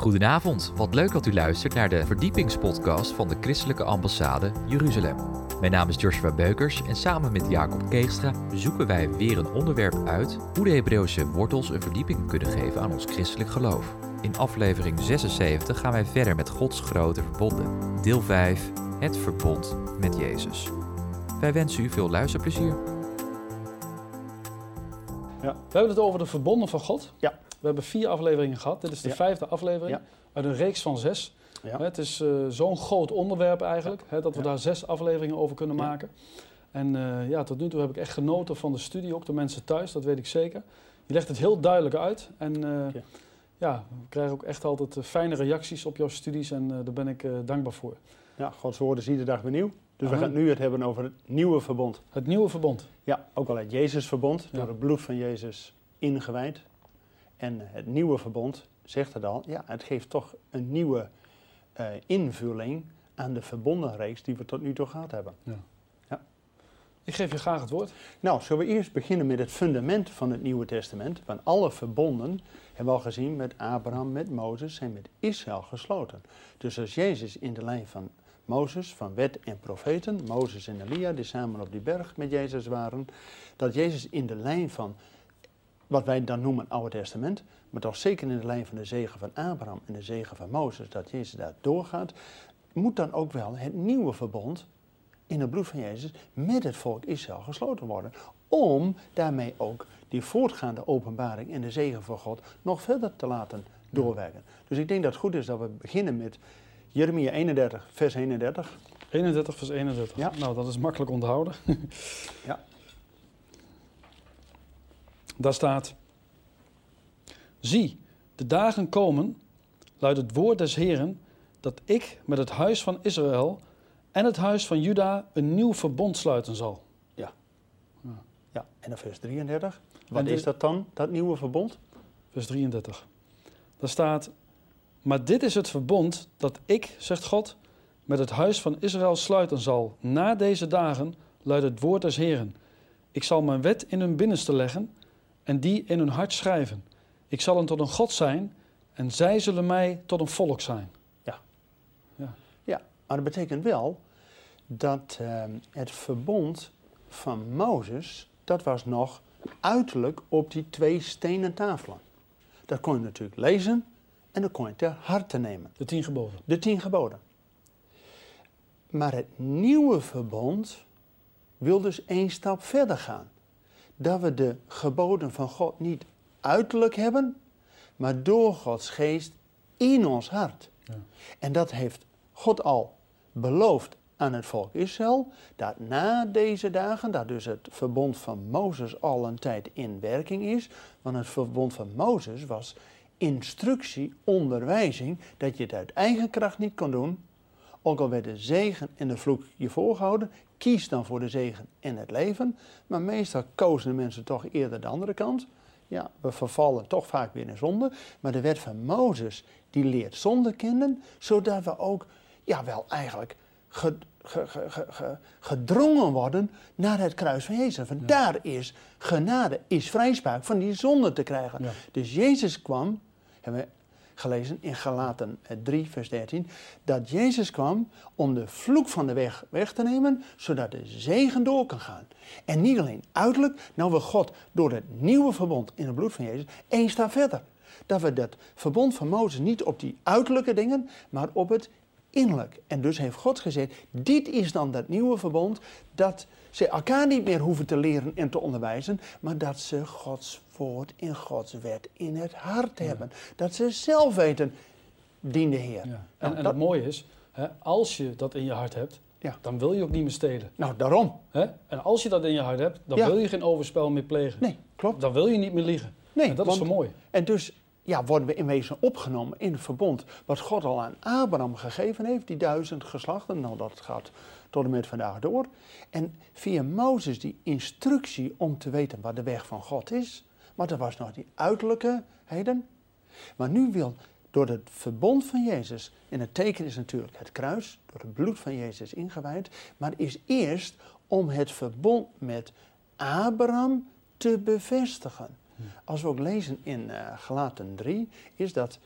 Goedenavond, wat leuk dat u luistert naar de verdiepingspodcast van de Christelijke Ambassade Jeruzalem. Mijn naam is Joshua Beukers en samen met Jacob Keegstra zoeken wij weer een onderwerp uit hoe de Hebreeuwse wortels een verdieping kunnen geven aan ons christelijk geloof. In aflevering 76 gaan wij verder met Gods grote verbonden. Deel 5, het verbond met Jezus. Wij wensen u veel luisterplezier. Ja. We hebben het over de verbonden van God. Ja. We hebben vier afleveringen gehad. Dit is de Ja. vijfde aflevering Ja. uit een reeks van zes. Ja. Het is eh, zo'n groot onderwerp eigenlijk, hè, dat we daar zes afleveringen over kunnen maken. En eh, ja, tot nu toe heb ik echt genoten van de studie, ook de mensen thuis, dat weet ik zeker. Je legt het heel duidelijk uit en eh, Ja. we krijgen ook echt altijd fijne reacties op jouw studies en daar ben ik dankbaar voor. Ja, Gods woord is iedere dag weer nieuw. Dus we gaan nu het hebben over het nieuwe verbond. Het nieuwe verbond. Ja, ook al het Jezus verbond, Ja. door het bloed van Jezus ingewijd. En het nieuwe verbond, zegt het al, ja, het geeft toch een nieuwe eh, invulling aan de verbondenreeks die we tot nu toe gehad hebben. Ik geef je graag het woord. Nou, zullen we eerst beginnen met het fundament van het Nieuwe Testament. Want alle verbonden, hebben we al gezien, met Abraham, met Mozes, zijn met Israël gesloten. Dus als Jezus in de lijn van Mozes, van wet en profeten, Mozes en Elia, die samen op die berg met Jezus waren, dat Jezus in de lijn van wat wij dan noemen Oude Testament, maar toch zeker in de lijn van de zegen van Abraham en de zegen van Mozes, dat Jezus daar doorgaat, moet dan ook wel het nieuwe verbond in het bloed van Jezus met het volk Israël gesloten worden. Om daarmee ook die voortgaande openbaring en de zegen van God nog verder te laten doorwerken. Dus ik denk dat het goed is dat we beginnen met Jeremia 31, vers 31. 31 vers 31. Ja. Nou, dat is makkelijk onthouden. Ja. Daar staat: Zie, de dagen komen, luidt het woord des Heren, dat ik met het huis van Israël en het huis van Juda een nieuw verbond sluiten zal. Ja, en dan vers 33. Wat is dat dan, dat nieuwe verbond? Vers 33. Daar staat: Maar dit is het verbond dat ik, zegt God, met het huis van Israël sluiten zal. Na deze dagen luidt het woord des Heren. Ik zal mijn wet in hun binnenste leggen en die in hun hart schrijven. Ik zal hen tot een God zijn en zij zullen mij tot een volk zijn. Ja, maar dat betekent wel dat ehm, het verbond van Mozes, dat was nog uiterlijk op die twee stenen tafelen. Dat kon je natuurlijk lezen en dat kon je ter harte nemen. De tien geboden. De tien geboden. Maar het nieuwe verbond wil dus één stap verder gaan. Dat we de geboden van God niet uiterlijk hebben, maar door Gods geest in ons hart. Ja. En dat heeft God al beloofd aan het volk Israël, dat na deze dagen, dat dus het verbond van Mozes al een tijd in werking is, want het verbond van Mozes was instructie, onderwijzing, dat je het uit eigen kracht niet kon doen, ook al werd de zegen en de vloek je voorgehouden, kies dan voor de zegen en het leven. Maar meestal kozen de mensen toch eerder de andere kant. Ja, we vervallen toch vaak weer in zonde. Maar de wet van Mozes, die leert zonde kennen, zodat we ook, ja wel eigenlijk, ge- ge- ge- ge- ge- gedrongen worden naar het kruis van Jezus. Want daar is genade, is vrijspraak van die zonde te krijgen. Ja. Dus Jezus kwam, hebben we gelezen in Galaten 3, vers 13, dat Jezus kwam om de vloek van de weg weg te nemen, zodat de zegen door kan gaan. En niet alleen uiterlijk, nou we God door het nieuwe verbond in het bloed van Jezus één stap verder. Dat we dat verbond van Mozes niet op die uiterlijke dingen, maar op het innerlijk. En dus heeft God gezegd, dit is dan dat nieuwe verbond, dat ze elkaar niet meer hoeven te leren en te onderwijzen, maar dat ze Gods woord en Gods wet in het hart hebben. Dat ze zelf weten, dien de Heer. Ja. En, Nou, en dat- het mooie is, hè, als je dat in je hart hebt, Ja. dan wil je ook niet meer stelen. Nou, daarom. Hè? En als je dat in je hart hebt, dan wil je geen overspel meer plegen. Nee, klopt. Dan wil je niet meer liegen. Nee, en dat want- is zo mooi. En dus ja, worden we in wezen opgenomen in het verbond wat God al aan Abraham gegeven heeft, die duizend geslachten. Nou, dat gaat tot en met vandaag door. En via Mozes die instructie om te weten wat de weg van God is. Maar dat was nog die uiterlijke heden. Maar nu wil door het verbond van Jezus, en het teken is natuurlijk het kruis, door het bloed van Jezus ingewijd, maar is eerst om het verbond met Abraham te bevestigen. Als we ook lezen in eh Galaten 3, is dat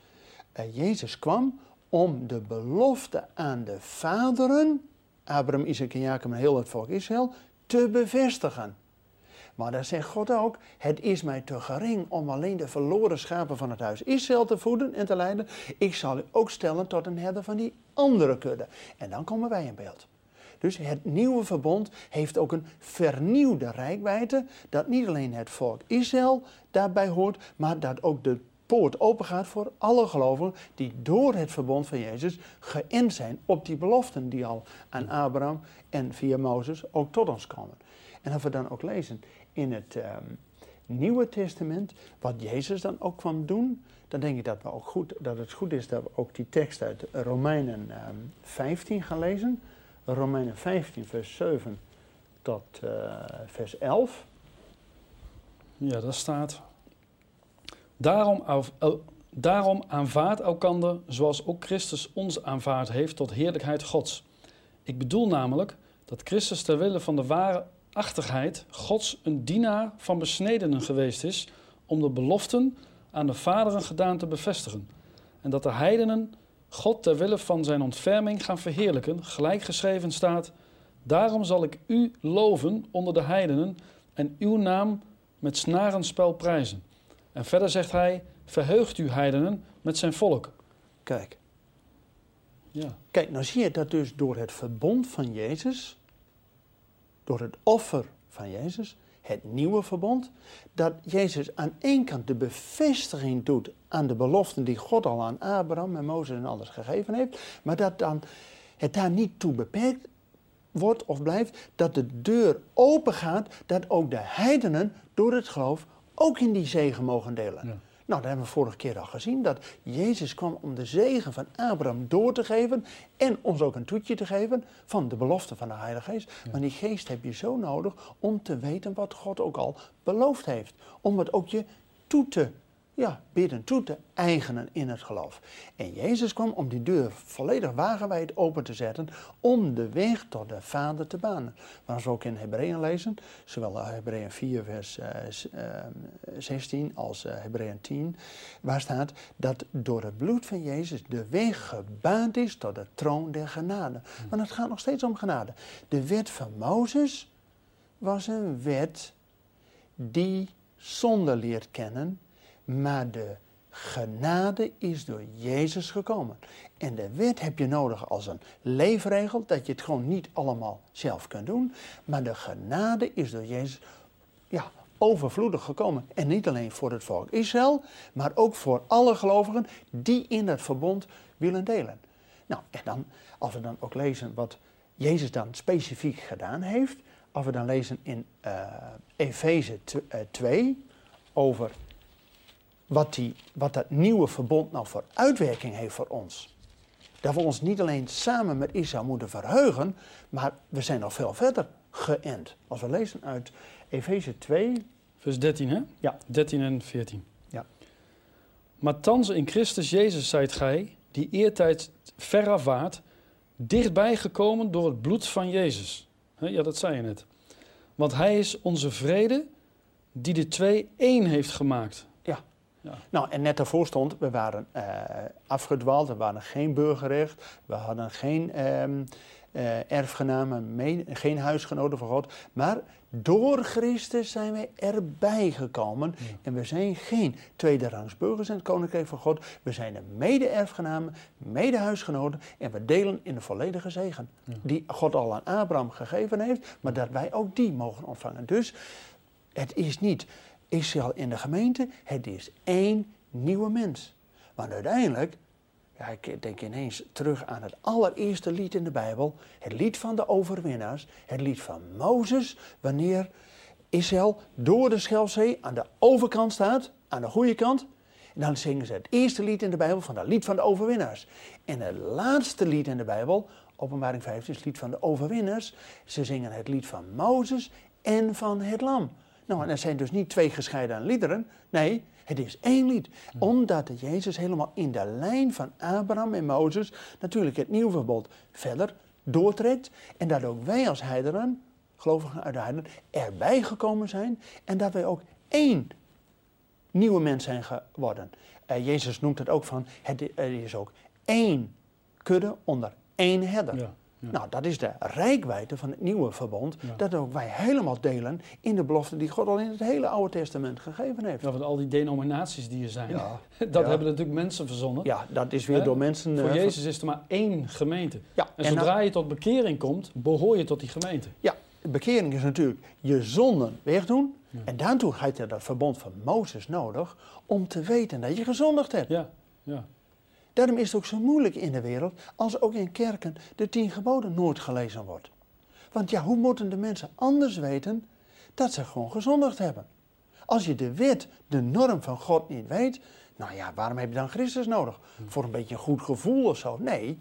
eh, Jezus kwam om de belofte aan de vaderen, Abraham, Isaac en Jacob en heel het volk Israël, te bevestigen. Maar dan zegt God ook, het is mij te gering om alleen de verloren schapen van het huis Israël te voeden en te leiden. Ik zal u ook stellen tot een herder van die andere kudde. En dan komen wij in beeld. Dus het nieuwe verbond heeft ook een vernieuwde rijkwijde, dat niet alleen het volk Israël daarbij hoort, maar dat ook de poort opengaat voor alle gelovigen die door het verbond van Jezus geënt zijn op die beloften die al aan Abraham en via Mozes ook tot ons komen. En als we dan ook lezen in het ehm, Nieuwe Testament, wat Jezus dan ook kwam doen, dan denk ik dat, we ook goed, dat het goed is dat we ook die tekst uit Romeinen 15 ehm, gaan lezen. Romeinen 15, vers 7 tot uh, vers 11. Ja, daar staat. Daarom, daarom aanvaard elkander zoals ook Christus ons aanvaard heeft tot heerlijkheid Gods. Ik bedoel namelijk dat Christus ter wille van de ware achtigheid Gods een dienaar van besnedenen geweest is om de beloften aan de vaderen gedaan te bevestigen. En dat de heidenen God ter wille van zijn ontferming gaan verheerlijken, gelijk geschreven staat: Daarom zal ik u loven onder de heidenen en uw naam met snarenspel prijzen. En verder zegt hij: Verheugt u heidenen met zijn volk. Kijk. Ja. Kijk, nou zie je dat dus door het verbond van Jezus, door het offer van Jezus, het nieuwe verbond, dat Jezus aan één kant de bevestiging doet aan de beloften die God al aan Abraham en Mozes en alles gegeven heeft, maar dat dan het daar niet toe beperkt wordt of blijft, dat de deur open gaat, dat ook de heidenen door het geloof ook in die zegen mogen delen. Nou, dat hebben we vorige keer al gezien, dat Jezus kwam om de zegen van Abraham door te geven en ons ook een toetje te geven van de belofte van de Heilige Geest. Maar die geest heb je zo nodig om te weten wat God ook al beloofd heeft. Om het ook je toe te ja, bidden toe te eigenen in het geloof. En Jezus kwam om die deur volledig wagenwijd open te zetten, om de weg tot de Vader te banen. Als we ook in Hebreeën lezen, zowel Hebreeën 4 vers 16 eh, als uh, Hebreeën 10, waar staat dat door het bloed van Jezus de weg gebaand is tot de troon der genade. Want het gaat nog steeds om genade. De wet van Mozes was een wet die zonde leert kennen maar de genade is door Jezus gekomen. En de wet heb je nodig als een leefregel, dat je het gewoon niet allemaal zelf kunt doen. Maar de genade is door Jezus ja, overvloedig gekomen. En niet alleen voor het volk Israël, maar ook voor alle gelovigen die in het verbond willen delen. Nou, en dan, als we dan ook lezen wat Jezus dan specifiek gedaan heeft, als we dan lezen in uh, Efeze 2 eh, over wat, die, wat dat nieuwe verbond nou voor uitwerking heeft voor ons. Dat we ons niet alleen samen met Israël moeten verheugen, maar we zijn nog veel verder geënt. Als we lezen uit Efeze 2. Vers 13, hè? Ja. 13 en 14. Ja. Maar thans in Christus Jezus zijt gij, die eertijd veraf waart, dichtbij gekomen door het bloed van Jezus. Ja, dat zei je net. Want hij is onze vrede, die de twee één heeft gemaakt. Nou, en net daarvoor stond, we waren uh, afgedwaald, we waren geen burgerrecht, we hadden geen um, uh, erfgenamen, geen huisgenoten van God. Maar door Christus zijn wij erbij gekomen. En we zijn geen tweederangs burgers in het Koninkrijk van God. We zijn de mede-erfgenamen, mede-huisgenoten. En we delen in de volledige zegen. Die God al aan Abraham gegeven heeft, maar dat wij ook die mogen ontvangen. Dus het is niet Israël in de gemeente, het is één nieuwe mens. Want uiteindelijk, ik denk ineens terug aan het allereerste lied in de Bijbel, het lied van de overwinnaars, het lied van Mozes, wanneer Israël door de Schelfzee aan de overkant staat, aan de goede kant. En dan zingen ze het eerste lied in de Bijbel van het lied van de overwinnaars. En het laatste lied in de Bijbel, openbaring 15, is het lied van de overwinnaars. Ze zingen het lied van Mozes en van het lam. Nou, en er zijn dus niet twee gescheiden liederen. Nee, het is één lied. Omdat Jezus helemaal in de lijn van Abraham en Mozes natuurlijk het nieuwe verbod verder doortrekt. En dat ook wij als heidenen, gelovigen uit de heidenen, erbij gekomen zijn. En dat wij ook één nieuwe mens zijn geworden. eh, Jezus noemt het ook van, het, er is ook één kudde onder één herder. Ja, ja. Nou, dat is de rijkwijde van het nieuwe verbond, Ja. dat ook wij helemaal delen in de belofte die God al in het hele Oude Testament gegeven heeft. Ja, want al die denominaties die er zijn, Ja, dat hebben natuurlijk mensen verzonnen. Ja, dat is weer door mensen... Voor eh, Jezus is er maar één gemeente. Ja, En en zodra je tot bekering komt, behoor je tot die gemeente. Ja, bekering is natuurlijk je zonden wegdoen. En daartoe had je dat verbond van Mozes nodig om te weten dat je gezondigd hebt. Ja, ja. Daarom is het ook zo moeilijk in de wereld als ook in kerken de tien geboden nooit gelezen wordt. Want ja, hoe moeten de mensen anders weten dat ze gewoon gezondigd hebben? Als je de wet, de norm van God niet weet, nou ja, waarom heb je dan Christus nodig? Voor een beetje een goed gevoel of zo? Nee.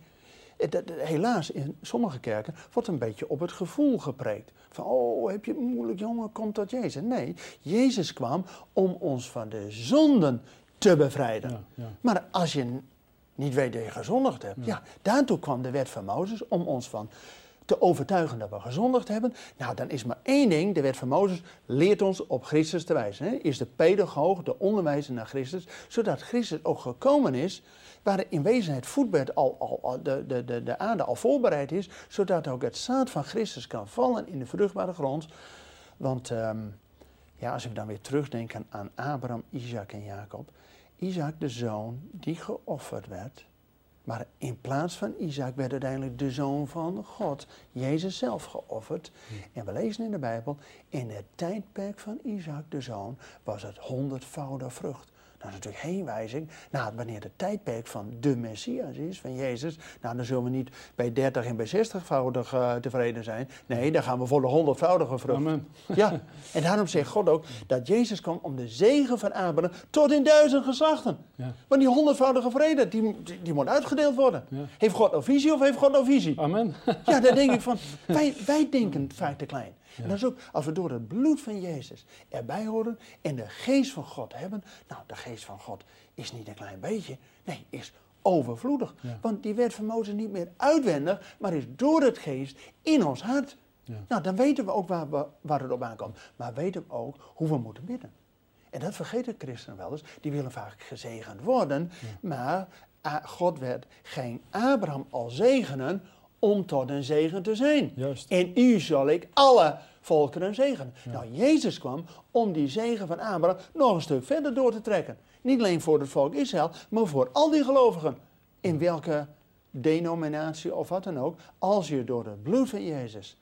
Het- Helaas, in sommige kerken wordt een beetje op het gevoel gepreekt. Van, oh, heb je het moeilijk, jongen, kom tot Jezus. Nee, Jezus kwam om ons van de zonden te bevrijden. ja, ja. Maar als je niet weet dat je gezondigd hebt, ja. daartoe kwam de wet van Mozes om ons van te overtuigen dat we gezondigd hebben. Nou, dan is maar één ding, de wet van Mozes leert ons op Christus te wijzen. Hè? Is de pedagoog, de onderwijzer naar Christus, zodat Christus ook gekomen is, waar in wezen het voetbed al, al, al- de, de, de, de aarde al voorbereid is, zodat ook het zaad van Christus kan vallen in de vruchtbare grond. Want ehm, ja, als we dan weer terugdenken aan Abraham, Isaac en Jacob. Isaac, de zoon die geofferd werd. Maar in plaats van Isaac werd uiteindelijk de zoon van God, Jezus zelf, geofferd. En we lezen in de Bijbel, in het tijdperk van Isaac, de zoon, was het honderdvoudige vrucht. Dat is natuurlijk heenwijzing naar wanneer het tijdperk van de Messias is, van Jezus. Nou, dan zullen we niet bij 30 en bij 60voudig eh, tevreden zijn. Nee, dan gaan we voor de honderdvoudige vrucht. Amen. Ja, en daarom zegt God ook dat Jezus kwam om de zegen van Abraham tot in duizend geslachten. Ja. Want die honderdvoudige vrede, die, die, die moet uitgedeeld worden. Ja. Heeft God nou visie of heeft God nou visie? Amen. Ja, daar denk ik van, wij, wij denken vaak te klein. En dat is ook, als we door het bloed van Jezus erbij horen en de geest van God hebben. Nou, de geest van God is niet een klein beetje, nee, is overvloedig. Ja. Want die werd van Mozes niet meer uitwendig, maar is door het geest in ons hart. Ja. Nou, dan weten we ook waar, we, waar het op aankomt. Maar weten we ook hoe we moeten bidden. En dat vergeten christenen wel eens. Die willen vaak gezegend worden. Maar ah, God werd geen Abraham al zegenen om tot een zegen te zijn. Juist. En u zal ik alle volkeren zegenen. Nou, Jezus kwam om die zegen van Abraham nog een stuk verder door te trekken. Niet alleen voor het volk Israël, maar voor al die gelovigen. In welke denominatie of wat dan ook. Als je door het bloed van Jezus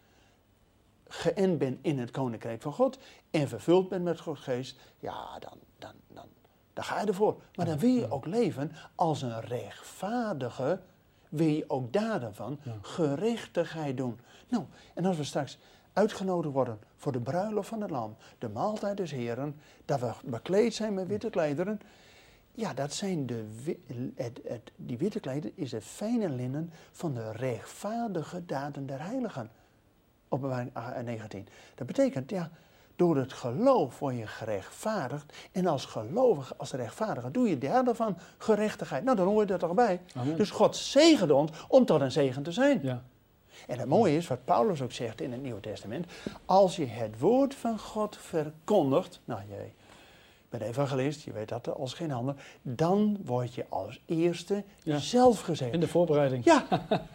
geënt bent in het koninkrijk van God en vervuld bent met Gods geest, ja, dan, dan, dan, dan ga je ervoor. Maar dan wil je ook leven als een rechtvaardige, wil je ook daden van gerechtigheid doen. Nou, en als we straks uitgenodigd worden voor de bruiloft van het lam, de maaltijd des Heren, dat we bekleed zijn met witte klederen, ja, dat zijn de, het, het, die witte klederen is het fijne linnen van de rechtvaardige daden der heiligen. Openbaring 8 en 19. Dat betekent, ja, door het geloof word je gerechtvaardigd. En als gelovige, als rechtvaardige, doe je derde van gerechtigheid. Nou, dan hoor je er toch bij. Amen. Dus God zegent ons om tot een zegen te zijn. Ja. En het mooie is, wat Paulus ook zegt in het Nieuwe Testament, als je het woord van God verkondigt, nou jij bent evangelist, je weet dat als geen ander, dan word je als eerste Ja. zelf gezegend. In de voorbereiding. Ja,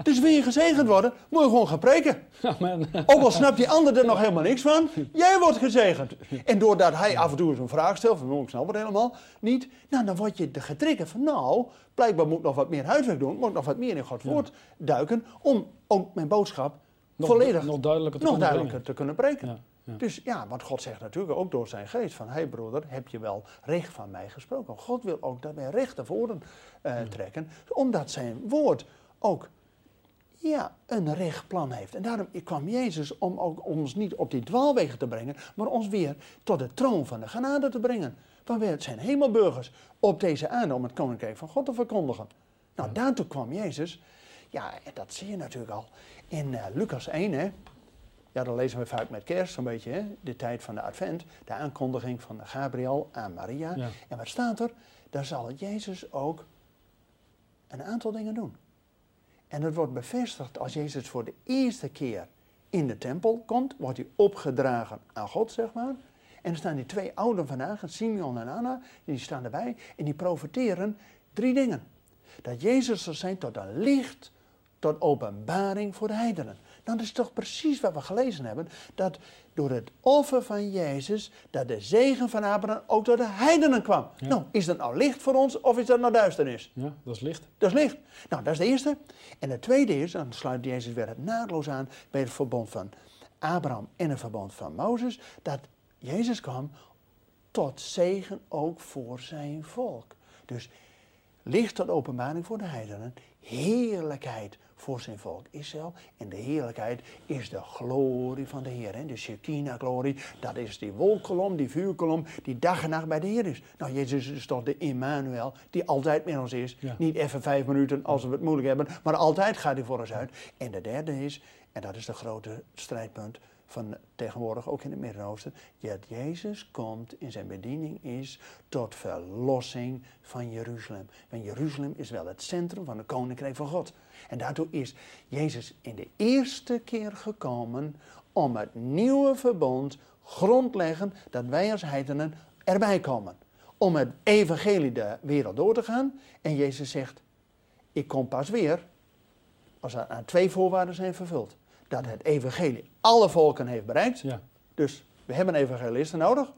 dus wil je gezegend worden, moet je gewoon gaan preken. Amen. Ook al snapt die ander er nog helemaal niks van, jij wordt gezegend. En doordat hij af en toe eens een vraag stelt, van "Oh, ik snap het helemaal niet, nou dan word je getriggerd van nou, blijkbaar moet ik nog wat meer huiswerk doen, moet ik nog wat meer in Gods woord duiken, om ook mijn boodschap Nog, volledig nog duidelijker te nog kunnen duidelijker te kunnen. Ja, ja. Dus ja, want God zegt natuurlijk ook door zijn geest van... hé hey broeder, heb je wel recht van mij gesproken? God wil ook dat wij recht naar voren eh, trekken. Omdat zijn woord ook ja, een recht plan heeft. En daarom kwam Jezus om ook ons niet op die dwaalwegen te brengen... maar ons weer tot de troon van de genade te brengen. Want wij zijn hemelburgers op deze aarde om het koninkrijk van God te verkondigen. Nou, daartoe kwam Jezus. Ja, en dat zie je natuurlijk al in eh, Lucas 1, hè. Ja, dan lezen we vaak met kerst zo'n beetje, hè? de tijd van de advent. De aankondiging van Gabriel aan Maria. Ja. En wat staat er? Daar zal Jezus ook een aantal dingen doen. En dat wordt bevestigd als Jezus voor de eerste keer in de tempel komt. Wordt hij opgedragen aan God, zeg maar. En er staan die twee ouden vandaag, Simeon en Anna, die staan erbij en die profiteren drie dingen. Dat Jezus zal zijn tot een licht, tot openbaring voor de heidenen. Dat is toch precies wat we gelezen hebben. Dat door het offer van Jezus, dat de zegen van Abraham ook door de heidenen kwam. Ja. Nou, is dat nou licht voor ons of is dat nou duisternis? Ja, dat is licht. Dat is licht. Nou, dat is de eerste. En het tweede is, dan sluit Jezus weer het naadloos aan bij het verbond van Abraham en het verbond van Mozes, dat Jezus kwam tot zegen ook voor zijn volk. Dus licht tot openbaring voor de heidenen, heerlijkheid voor zijn volk Israël. En de heerlijkheid is de glorie van de Heer. Hè? De Shekinah-glorie, dat is die wolkolom, die vuurkolom, die dag en nacht bij de Heer is. Nou, Jezus is toch de Immanuel, die altijd met ons is. Ja. Niet even vijf minuten als we het moeilijk hebben, maar altijd gaat hij voor ons uit. En de derde is, en dat is de grote strijdpunt van tegenwoordig ook in het Midden-Oosten, dat Jezus komt in zijn bediening is tot verlossing van Jeruzalem. Want Jeruzalem is wel het centrum van het koninkrijk van God. En daartoe is Jezus in de eerste keer gekomen om het nieuwe verbond grondleggen dat wij als heidenen erbij komen. Om het evangelie de wereld door te gaan. En Jezus zegt, ik kom pas weer als er aan twee voorwaarden zijn vervuld. Dat het evangelie alle volken heeft bereikt. Ja. Dus we hebben evangelisten nodig.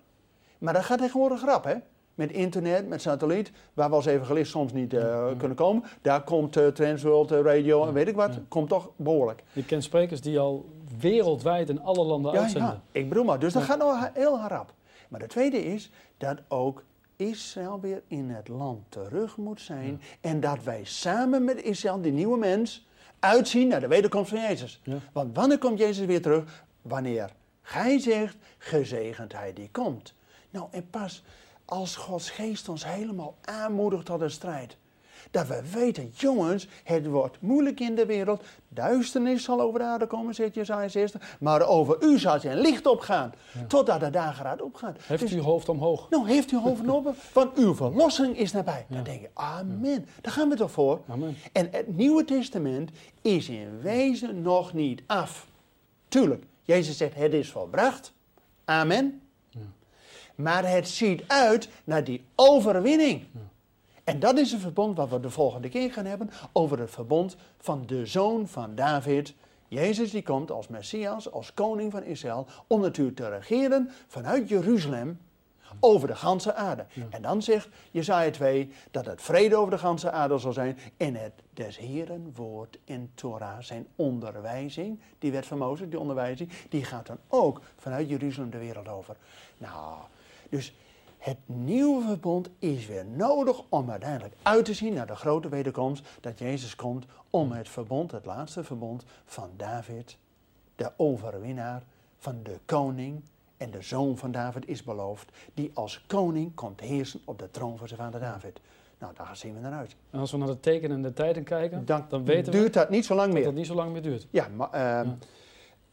Maar dat gaat tegenwoordig rap, hè? Met internet, met satelliet, waar we als evangelist soms niet eh, Ja, kunnen komen. Daar komt uh, Transworld eh, Radio en Ja, weet ik wat, komt toch behoorlijk. Je kent sprekers die al wereldwijd in alle landen uitzenden. ja, ik bedoel maar. Dus dat gaat nou ha- heel rap. Maar de tweede is dat ook Israël weer in het land terug moet zijn. En dat wij samen met Israël, die nieuwe mens, uitzien naar de wederkomst van Jezus. Ja. Want wanneer komt Jezus weer terug? Wanneer gij zegt, gezegend hij die komt. Nou, en pas als Gods geest ons helemaal aanmoedigt tot een strijd. Dat we weten, jongens, het wordt moeilijk in de wereld. Duisternis zal over de aarde komen, zegt Jesaja 60. Maar over u zal zijn licht opgaan, totdat de dageraad opgaat. Heeft Dus- u uw hoofd omhoog? nou, heeft u hoofd open, want uw verlossing is nabij. Dan denk je, amen, daar gaan we toch voor. Amen. En het Nieuwe Testament is in wezen nog niet af. Tuurlijk, Jezus zegt, het is volbracht. Amen. Maar het ziet uit naar die overwinning. En dat is een verbond wat we de volgende keer gaan hebben over het verbond van de zoon van David. Jezus die komt als Messias, als koning van Israël, om natuurlijk te regeren vanuit Jeruzalem over de ganse aarde. En dan zegt Jesaja 2 dat het vrede over de ganse aarde zal zijn en het des Heren woord in Torah, zijn onderwijzing, die werd van Mozes, die onderwijzing, die gaat dan ook vanuit Jeruzalem de wereld over. Nou, dus het nieuwe verbond is weer nodig om uiteindelijk uit te zien naar de grote wederkomst dat Jezus komt om het verbond, het laatste verbond van David, de overwinnaar van de koning en de zoon van David is beloofd, die als koning komt heersen op de troon van zijn vader David. Nou, daar zien we naar uit. En als we naar de tekenen en de tijden kijken, Dan, dan weten we duurt dat niet zo lang dat meer. dat niet zo lang meer duurt. Ja, maar ehm,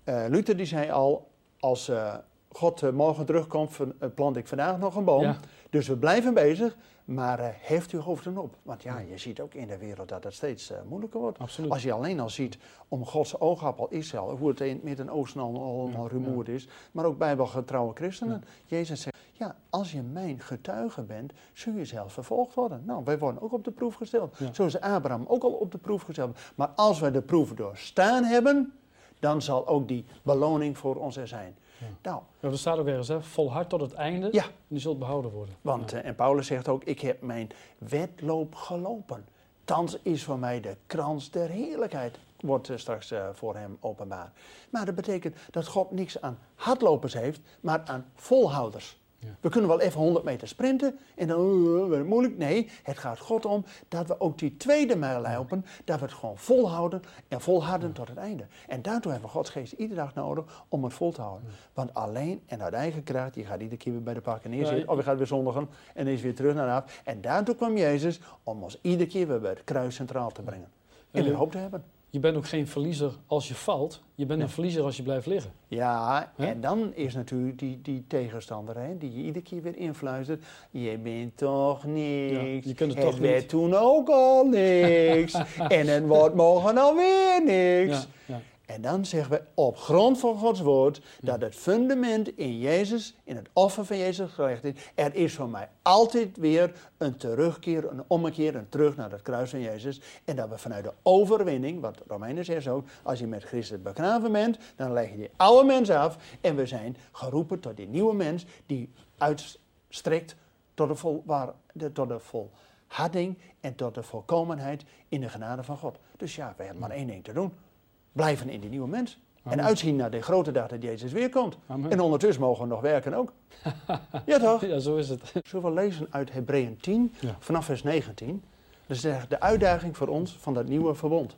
eh, Luther die zei al, als eh, God eh, morgen terugkomt, eh, plant ik vandaag nog een boom. Ja. Dus we blijven bezig, maar eh, heft uw hoofden op. Want ja, je ziet ook in de wereld dat het steeds moeilijker wordt. Absoluut. Als je alleen al ziet om Gods oogappel Israël, hoe het in het Midden-Oosten al- allemaal Ja, rumoerd is, maar ook bijbelgetrouwe christenen. Jezus zegt, ja, als je mijn getuige bent, zul je zelf vervolgd worden. Nou, wij worden ook op de proef gesteld. Zo is Abraham ook al op de proef gesteld. Maar als wij de proef doorstaan hebben, dan zal ook die beloning voor ons er zijn. Nou, Ja, er staat ook ergens, hè, volhard tot het einde, Ja. en die zult behouden worden. want, eh, en Paulus zegt ook, ik heb mijn wedloop gelopen. Thans is voor mij de krans der heerlijkheid, wordt eh, straks eh, voor hem openbaar. Maar dat betekent dat God niks aan hardlopers heeft, maar aan volhouders. Ja. We kunnen wel even 100 meter sprinten en dan uh, moeilijk. Nee, het gaat God om dat we ook die tweede mijl lopen, dat we het gewoon volhouden en volharden tot het einde. En daartoe hebben we Gods geest iedere dag nodig om het vol te houden. Want alleen en uit eigen kracht, je gaat iedere keer weer bij de pakken neerzitten, Ja, of je gaat weer zondigen en is weer terug naar af. En daartoe kwam Jezus om ons iedere keer weer bij het kruis centraal te brengen. En weer hoop te hebben. Je bent ook geen verliezer als je valt, je bent een verliezer als je blijft liggen. Ja, en dan is natuurlijk die, die tegenstander, hè, die je iedere keer weer influistert. Je bent toch niks. Ja, je kunt het het toch werd niet. toen ook al niks. en het wordt morgen alweer niks. Ja, ja. En dan zeggen we op grond van Gods woord dat het fundament in Jezus, in het offer van Jezus gelegd is. Er is voor mij altijd weer een terugkeer, een ommekeer, een terug naar het kruis van Jezus. En dat we vanuit de overwinning, wat Romeinen zegt ook, als je met Christus begraven bent, dan leg je die oude mens af. En we zijn geroepen tot die nieuwe mens die uitstrekt tot de, vol, waar, de, tot de volharding en tot de volkomenheid in de genade van God. Dus ja, we hebben maar één ding te doen blijven in die nieuwe mens. En uitzien naar de grote dag dat Jezus weer komt. En ondertussen mogen we nog werken ook. ja toch? Ja, zo is het. Zullen we lezen uit Hebreeën 10, vanaf vers 19. Dat is de uitdaging voor ons van dat nieuwe verbond.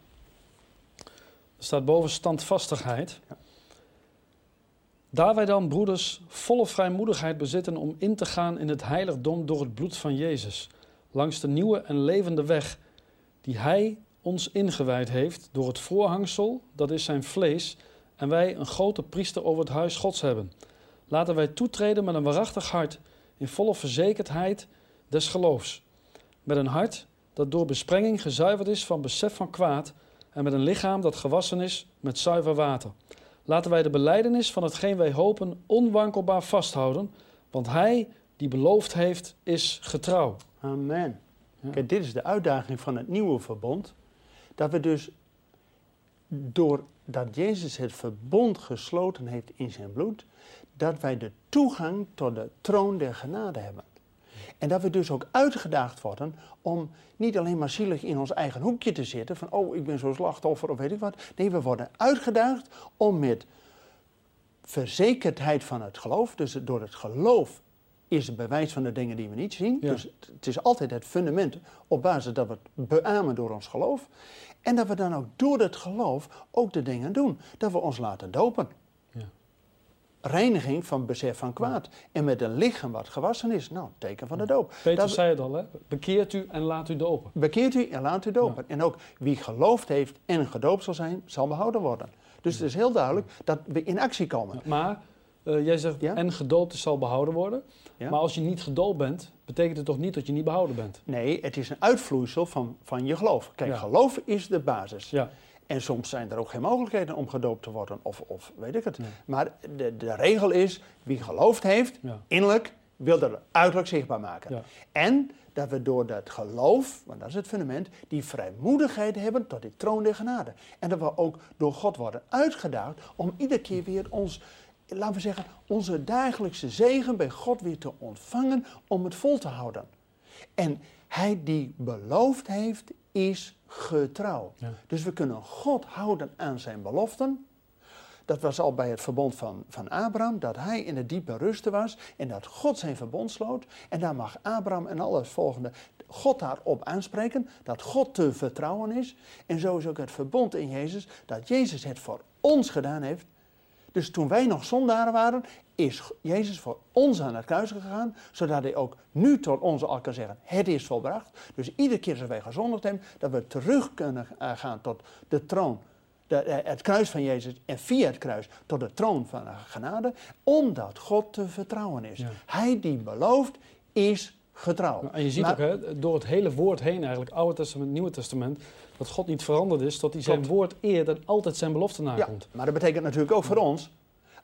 Er staat boven standvastigheid. Ja. Daar wij dan, broeders, volle vrijmoedigheid bezitten om in te gaan in het heiligdom door het bloed van Jezus, langs de nieuwe en levende weg die Hij ons ingewijd heeft door het voorhangsel, dat is zijn vlees, en wij een grote priester over het huis Gods hebben. Laten wij toetreden met een waarachtig hart, in volle verzekerdheid des geloofs. Met een hart dat door besprenging gezuiverd is van besef van kwaad, en met een lichaam dat gewassen is met zuiver water. Laten wij de beleidenis van hetgeen wij hopen onwankelbaar vasthouden, want Hij die beloofd heeft, is getrouw. Amen. Kijk, dit is de uitdaging van het nieuwe verbond. Dat we dus doordat Jezus het verbond gesloten heeft in zijn bloed, dat wij de toegang tot de troon der genade hebben. En dat we dus ook uitgedaagd worden om niet alleen maar zielig in ons eigen hoekje te zitten, van oh ik ben zo'n slachtoffer of weet ik wat. Nee, we worden uitgedaagd om met verzekerdheid van het geloof, dus door het geloof is het bewijs van de dingen die we niet zien. Dus het is altijd het fundament op basis dat we het beamen door ons geloof. En dat we dan ook door het geloof ook de dingen doen. Dat we ons laten dopen. Ja. Reiniging van besef van kwaad. En met een lichaam wat gewassen is. Nou, teken van de doop. Peter dat zei het al, hè? Bekeert u en laat u dopen. Bekeert u en laat u dopen. En ook wie geloofd heeft en gedoopt zal zijn, zal behouden worden. Dus het is heel duidelijk dat we in actie komen. maar uh, jij zegt en gedoopt zal behouden worden. Maar als je niet gedoopt bent, betekent het toch niet dat je niet behouden bent? Nee, het is een uitvloeisel van, van je geloof. Kijk, geloof is de basis. Ja. En soms zijn er ook geen mogelijkheden om gedoopt te worden, of, of weet ik het. Maar de, de regel is, wie geloofd heeft, innerlijk, wil dat uiterlijk zichtbaar maken. En dat we door dat geloof, want dat is het fundament, die vrijmoedigheid hebben tot die troon der genade. En dat we ook door God worden uitgedaagd om iedere keer weer ons laten we zeggen, onze dagelijkse zegen bij God weer te ontvangen om het vol te houden. En hij die beloofd heeft, is getrouw. Dus we kunnen God houden aan zijn beloften. Dat was al bij het verbond van, van Abraham, dat hij in de diepe rusten was en dat God zijn verbond sloot. En daar mag Abraham en alles volgende God daarop aanspreken, dat God te vertrouwen is. En zo is ook het verbond in Jezus, dat Jezus het voor ons gedaan heeft dus toen wij nog zondaren waren, is Jezus voor ons aan het kruis gegaan, zodat hij ook nu tot ons al kan zeggen, het is volbracht. Dus iedere keer als wij gezondigd hebben, dat we terug kunnen eh, gaan tot de troon, de, eh, het kruis van Jezus en via het kruis tot de troon van de genade, omdat God te vertrouwen is. Hij die belooft, is getrouw. En je ziet ook hè, door het hele woord heen eigenlijk, Oude Testament, Nieuwe Testament, dat God niet veranderd is, dat hij zijn woord eert en altijd zijn belofte nakomt. Ja, maar dat betekent natuurlijk ook voor ons,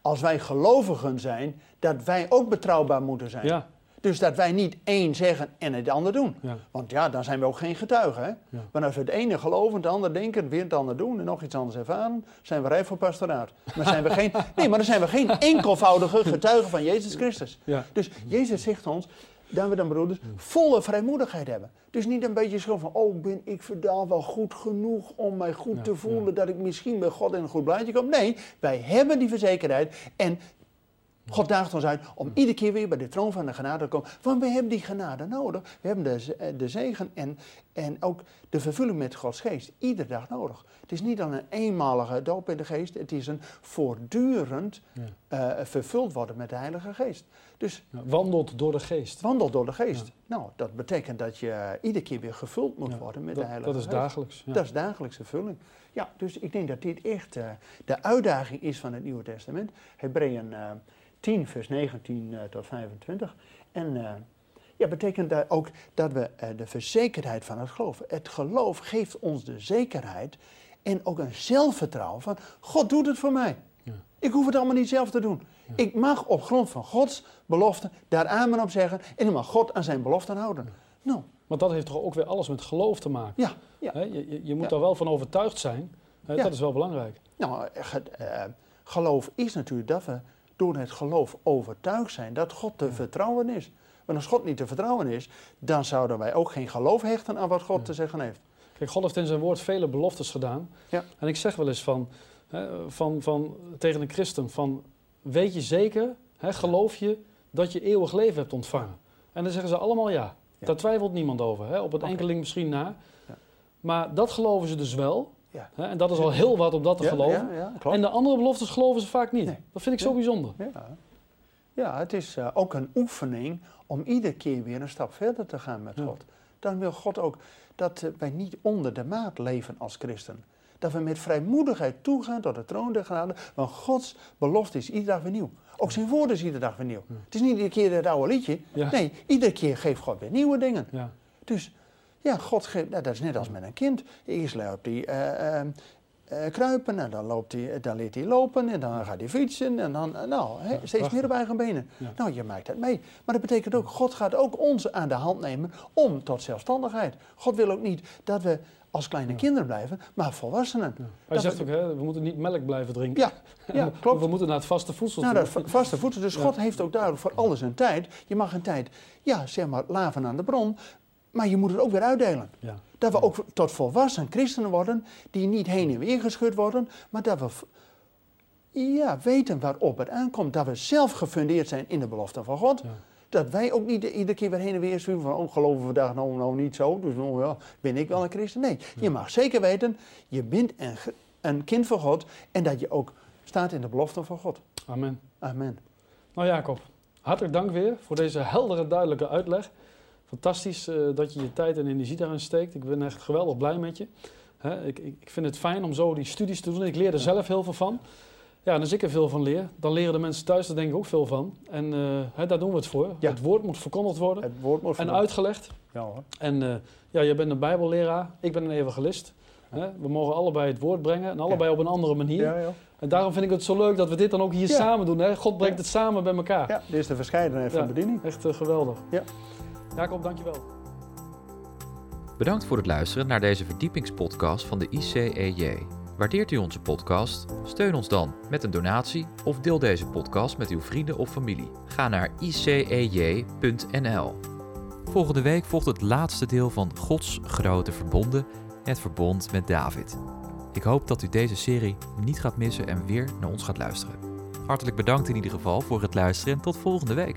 als wij gelovigen zijn, dat wij ook betrouwbaar moeten zijn. Ja. Dus dat wij niet één zeggen en het ander doen. Ja. Want ja, dan zijn we ook geen getuigen. Hè? Ja. Maar als we het ene geloven, het ander denken, weer het ander doen en nog iets anders ervaren, zijn we rijp voor pastoraat. Maar zijn we geen, nee, maar dan zijn we geen enkelvoudige getuigen van Jezus Christus. Ja. Dus Jezus zegt ons, dat we dan broeders volle vrijmoedigheid hebben. Dus niet een beetje zo van, oh ben ik verdaal wel goed genoeg om mij goed te voelen dat ik misschien bij God in een goed blaadje kom. Nee, wij hebben die verzekerheid en God daagt ons uit om iedere keer weer bij de troon van de genade te komen. Want we hebben die genade nodig. We hebben de, eh, de zegen en, en ook de vervulling met Gods geest iedere dag nodig. Het is niet dan een eenmalige doop in de geest. Het is een voortdurend uh, vervuld worden met de Heilige Geest. Dus, wandelt door de geest. Wandelt door de geest. Nou, dat betekent dat je iedere keer weer gevuld moet worden met de Heilige Geest. Dat is dagelijks. Dat is dagelijkse vulling. Ja, dus ik denk dat dit echt uh, de uitdaging is van het Nieuwe Testament. Hebreeën uh, 10, vers 19 uh, tot 25. En ja, betekent dat ook dat we de verzekerdheid van het geloof. Het geloof geeft ons de zekerheid En ook een zelfvertrouwen van, God doet het voor mij. Ja. Ik hoef het allemaal niet zelf te doen. Ik mag op grond van Gods belofte daar amen op zeggen en dan mag God aan zijn beloften houden. Nou, Want dat heeft toch ook weer alles met geloof te maken. ja? Je, je, moet daar wel van overtuigd zijn. Dat is wel belangrijk. Nou, eh, eh, geloof is natuurlijk dat we door het geloof overtuigd zijn dat God te vertrouwen is. Want als God niet te vertrouwen is, dan zouden wij ook geen geloof hechten aan wat God te zeggen heeft. Kijk, God heeft in zijn woord vele beloftes gedaan. Ja. En ik zeg wel eens van, hè, van, van, tegen een christen van, weet je zeker, hè, geloof je dat je eeuwig leven hebt ontvangen? En dan zeggen ze allemaal ja. Ja. Daar twijfelt niemand over. Hè? Op Oké. enkeling misschien na. Ja. Maar dat geloven ze dus wel. Ja. Hè? En dat is al heel wat om dat te geloven. En de andere beloftes geloven ze vaak niet. Nee. Dat vind ik zo bijzonder. Ja, ja het is eh, ook een oefening om iedere keer weer een stap verder te gaan met. God. Dan wil God ook dat eh, wij niet onder de maat leven als christen. Dat we met vrijmoedigheid toegaan tot de troon der genade. Want Gods belofte is iedere dag weer nieuw. Ook zijn woord is iedere dag weer nieuw. Het is niet iedere keer het oude liedje. Ja. Nee, iedere keer geeft God weer nieuwe dingen. Ja. Dus ja, God geeft, nou, dat is net als met een kind. Eerst loopt hij eh, eh, eh, kruipen en dan, loopt hij, dan leert hij lopen en dan gaat hij fietsen en dan, eh, nou, hè, steeds prachtig. meer op eigen benen. Nou, je maakt dat mee. Maar dat betekent ook, God gaat ook ons aan de hand nemen om tot zelfstandigheid. God wil ook niet dat we als kleine Ja. kinderen blijven, maar volwassenen. Hij Dat zegt ook, hè, we moeten niet melk blijven drinken. Ja, ja, klopt. We moeten naar het vaste voedsel toe. dat va- vaste voedsel. Dus Ja. God heeft ook duidelijk voor alles een tijd. Je mag een tijd, ja, zeg maar, laven aan de bron. Maar je moet het ook weer uitdelen. Ja. Dat we ook tot volwassen christenen worden, die niet heen en weer geschud worden, maar dat we ja, weten waarop het aankomt. Dat we zelf gefundeerd zijn in de belofte van God. Dat wij ook niet iedere keer weer heen en weer sturen van, oh, geloven we vandaag nou, nou niet zo, dus nou, ja, ben ik wel een christen? Nee, je mag zeker weten, je bent een, een kind van God en dat je ook staat in de belofte van God. Amen. Amen. Nou Jacob, hartelijk dank weer voor deze heldere, duidelijke uitleg. Fantastisch eh, dat je je tijd en energie daarin steekt. Ik ben echt geweldig blij met je. Ik, ik vind het fijn om zo die studies te doen. Ik leer er zelf heel veel van. Ja, en als ik er veel van leer, dan leren de mensen thuis er denk ik ook veel van. En eh, hè, daar doen we het voor. Ja. Het woord moet verkondigd worden Het woord moet en uitgelegd. Ja hoor. En eh, ja, jij bent een bijbelleraar, ik ben een evangelist. Hè? We mogen allebei het woord brengen en allebei op een andere manier. Ja, ja. En daarom vind ik het zo leuk dat we dit dan ook hier Ja. samen doen. Hè? God brengt Ja. het samen bij elkaar. ja, dit is de verscheidenheid Ja. van bediening. Echt eh, geweldig. Ja. Jacob, dankjewel. Bedankt voor het luisteren naar deze verdiepingspodcast van de ICEJ. Waardeert u onze podcast? Steun ons dan met een donatie of deel deze podcast met uw vrienden of familie. Ga naar icej.nl. Volgende week volgt het laatste deel van Gods grote verbonden, het verbond met David. Ik hoop dat u deze serie niet gaat missen en weer naar ons gaat luisteren. Hartelijk bedankt in ieder geval voor het luisteren en tot volgende week.